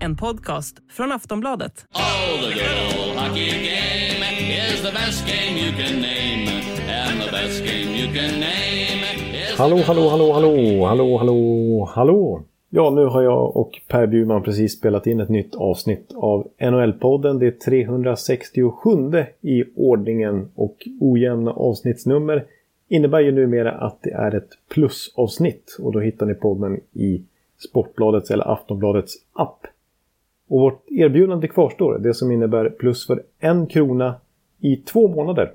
En podcast från Aftonbladet. Oh, the good old hockey game is the best game you can name. And the best game you can name. Hallå, hallå, hallå, hallå, hallå, hallå, hallå. Ja, nu har jag och Per Bjurman precis spelat in ett nytt avsnitt av NHL-podden. Det är 367 i ordningen och ojämna avsnittsnummer innebär ju numera att det är ett plusavsnitt och då hittar ni podden i Sportbladets eller Aftonbladets app. Och vårt erbjudande kvarstår, det som innebär plus för en krona i två månader.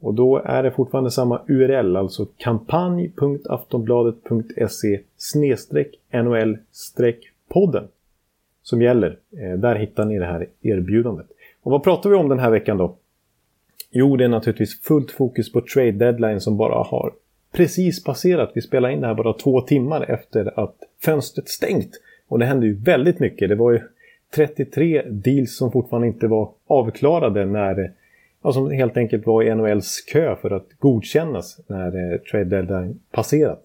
Och då är det fortfarande samma URL, alltså kampanj.aftonbladet.se nol podden som gäller. Eh, där hittar ni det här erbjudandet. Och vad pratar vi om den här veckan då? Jo, det är naturligtvis fullt fokus på trade deadline som bara har precis passerat. Vi spelar in det här bara två timmar efter att fönstret stängt. Och det hände ju väldigt mycket. Det var ju 33 deals som fortfarande inte var avklarade när ja, som helt enkelt var i NHLs kö för att godkännas när eh, trade deadline passerat.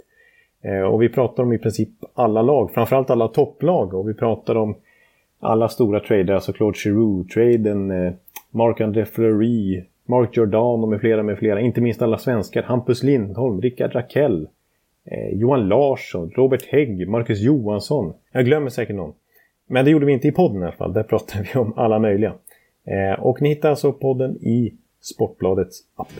Eh, och vi pratar om i princip alla lag, framförallt alla topplag och vi pratar om alla stora trader, alltså Claude Giroux-traden, eh, Mark-André Fleury, Mark Jordan och med flera med flera, inte minst alla svenskar, Hampus Lindholm, Rickard Rakell, eh, Johan Larsson, Robert Hägg, Marcus Johansson. Jag glömmer säkert någon. Men det gjorde vi inte i podden i alla fall. Där pratade vi om alla möjliga. Eh, och ni hittar alltså podden i Sportbladets app.